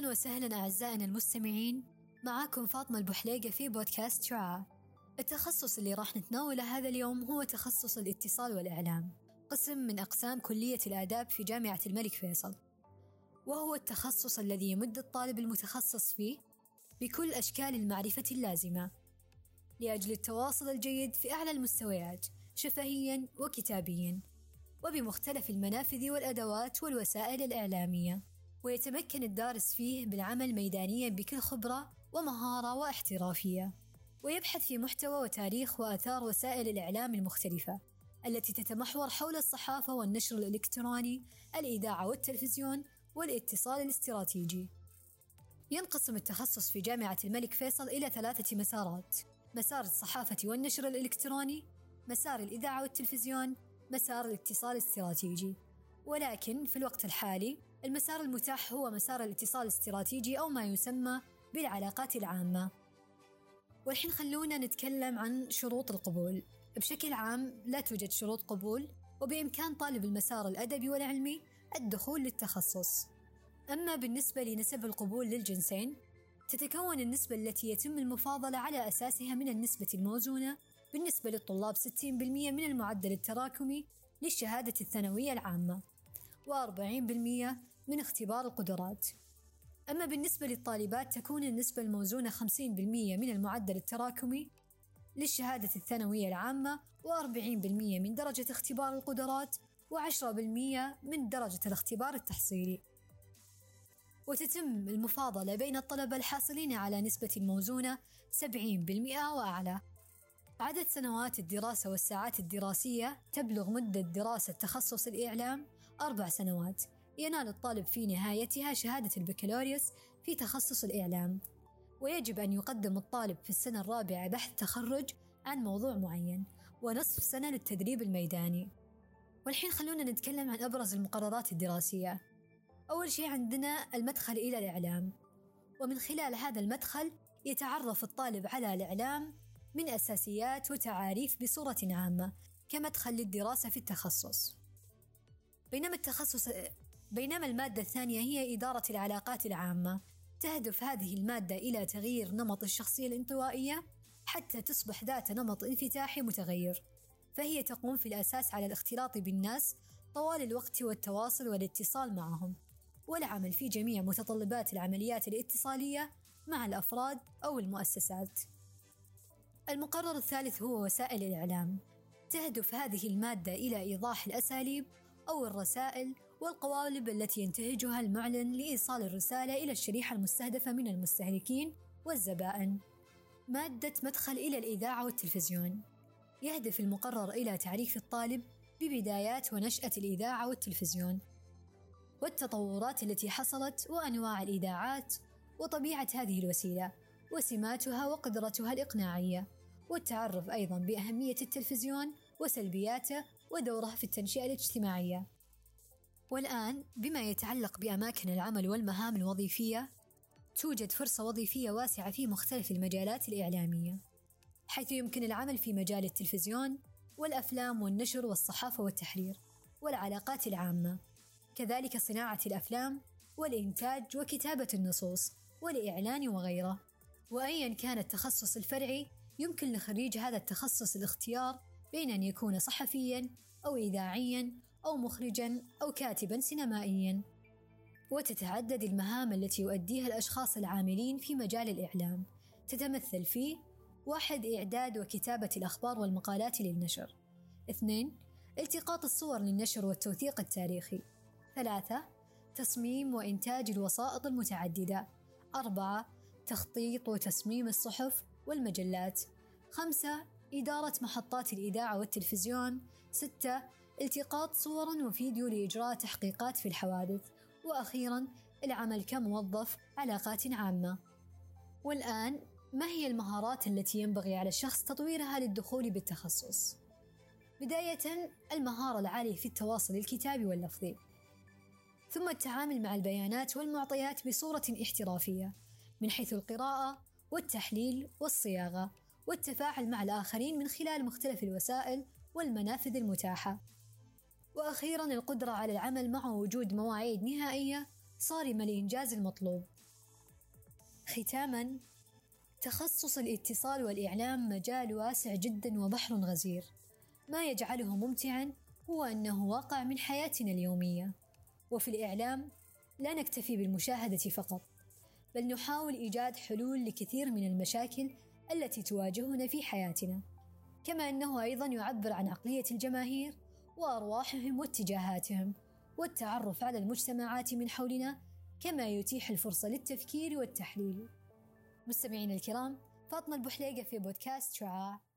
أهلا وسهلا أعزائنا المستمعين. معاكم فاطمة البحليقة في بودكاست شعاع. التخصص اللي راح نتناوله هذا اليوم هو تخصص الاتصال والإعلام قسم من أقسام كلية الآداب في جامعة الملك فيصل. وهو التخصص الذي يمد الطالب المتخصص فيه بكل أشكال المعرفة اللازمة لأجل التواصل الجيد في أعلى المستويات شفهيا وكتابيا وبمختلف المنافذ والأدوات والوسائل الإعلامية. ويتمكن الدارس فيه بالعمل ميدانيا بكل خبرة ومهارة واحترافية. ويبحث في محتوى وتاريخ وآثار وسائل الإعلام المختلفة التي تتمحور حول الصحافة والنشر الإلكتروني الإذاعة والتلفزيون والاتصال الاستراتيجي. ينقسم التخصص في جامعة الملك فيصل إلى ثلاثة مسارات مسار الصحافة والنشر الإلكتروني مسار الإذاعة والتلفزيون مسار الاتصال الاستراتيجي. ولكن في الوقت الحالي المسار المتاح هو مسار الاتصال الاستراتيجي أو ما يسمى بالعلاقات العامة. والحين خلونا نتكلم عن شروط القبول. بشكل عام لا توجد شروط قبول وبإمكان طالب المسار الأدبي والعلمي الدخول للتخصص. أما بالنسبة لنسب القبول للجنسين تتكون النسبة التي يتم المفاضلة على أساسها من النسبة الموزونة بالنسبة للطلاب 60% من المعدل التراكمي للشهادة الثانوية العامة. و40% من اختبار القدرات. أما بالنسبة للطالبات تكون النسبة الموزونة 50% من المعدل التراكمي للشهادة الثانوية العامة و40% من درجة اختبار القدرات و10% من درجة الاختبار التحصيلي. وتتم المفاضلة بين الطلبة الحاصلين على نسبة موزونة 70% وأعلى. عدد سنوات الدراسة والساعات الدراسية تبلغ مدة دراسة تخصص الإعلام أربع سنوات ينال الطالب في نهايتها شهادة البكالوريوس في تخصص الإعلام. ويجب أن يقدم الطالب في السنة الرابعة بحث تخرج عن موضوع معين ونصف سنة للتدريب الميداني. والحين خلونا نتكلم عن أبرز المقررات الدراسية. أول شيء عندنا المدخل إلى الإعلام. ومن خلال هذا المدخل يتعرف الطالب على الإعلام من أساسيات وتعاريف بصورة عامة كمدخل للدراسة في التخصص. بينما التخصص بينما المادة الثانية هي إدارة العلاقات العامة. تهدف هذه المادة إلى تغيير نمط الشخصية الانطوائية حتى تصبح ذات نمط انفتاحي متغير. فهي تقوم في الأساس على الاختلاط بالناس طوال الوقت والتواصل والاتصال معهم. والعمل في جميع متطلبات العمليات الاتصالية مع الأفراد أو المؤسسات. المقرر الثالث هو وسائل الإعلام. تهدف هذه المادة إلى إيضاح الأساليب أو الرسائل والقوالب التي ينتهجها المعلن لإيصال الرسالة إلى الشريحة المستهدفة من المستهلكين والزبائن. مادة مدخل إلى الإذاعة والتلفزيون. يهدف المقرر إلى تعريف الطالب ببدايات ونشأة الإذاعة والتلفزيون. والتطورات التي حصلت وأنواع الإذاعات وطبيعة هذه الوسيلة وسماتها وقدرتها الإقناعية. والتعرف أيضا بأهمية التلفزيون وسلبياته ودوره في التنشئة الاجتماعية. والآن بما يتعلق بأماكن العمل والمهام الوظيفية توجد فرصة وظيفية واسعة في مختلف المجالات الإعلامية حيث يمكن العمل في مجال التلفزيون والأفلام والنشر والصحافة والتحرير والعلاقات العامة. كذلك صناعة الأفلام والإنتاج وكتابة النصوص والإعلان وغيره. وأيا كان التخصص الفرعي يمكن لخريج هذا التخصص الاختيار بين أن يكون صحفيا أو إذاعيا أو مخرجا أو كاتبا سينمائيا. وتتعدد المهام التي يؤديها الأشخاص العاملين في مجال الإعلام. تتمثل في واحد إعداد وكتابة الأخبار والمقالات للنشر. اثنين التقاط الصور للنشر والتوثيق التاريخي. ثلاثة تصميم وإنتاج الوسائط المتعددة. أربعة تخطيط وتصميم الصحف والمجلات. خمسة إدارة محطات الإذاعة والتلفزيون. ستة التقاط صور وفيديو لإجراء تحقيقات في الحوادث. وأخيرا العمل كموظف علاقات عامة. والآن ما هي المهارات التي ينبغي على الشخص تطويرها للدخول بالتخصص؟ بداية المهارة العالية في التواصل الكتابي واللفظي. ثم التعامل مع البيانات والمعطيات بصورة احترافية من حيث القراءة والتحليل والصياغة. والتفاعل مع الآخرين من خلال مختلف الوسائل والمنافذ المتاحة. وأخيرا القدرة على العمل مع وجود مواعيد نهائية صارمة لإنجاز المطلوب. ختاما تخصص الاتصال والإعلام مجال واسع جدا وبحر غزير. ما يجعله ممتعا هو أنه واقع من حياتنا اليومية. وفي الإعلام لا نكتفي بالمشاهدة فقط بل نحاول إيجاد حلول لكثير من المشاكل التي تواجهنا في حياتنا كما أنه أيضا يعبر عن عقلية الجماهير وأرواحهم واتجاهاتهم والتعرف على المجتمعات من حولنا كما يتيح الفرصة للتفكير والتحليل. مستمعينا الكرام فاطمة البحليقة في بودكاست شعاع.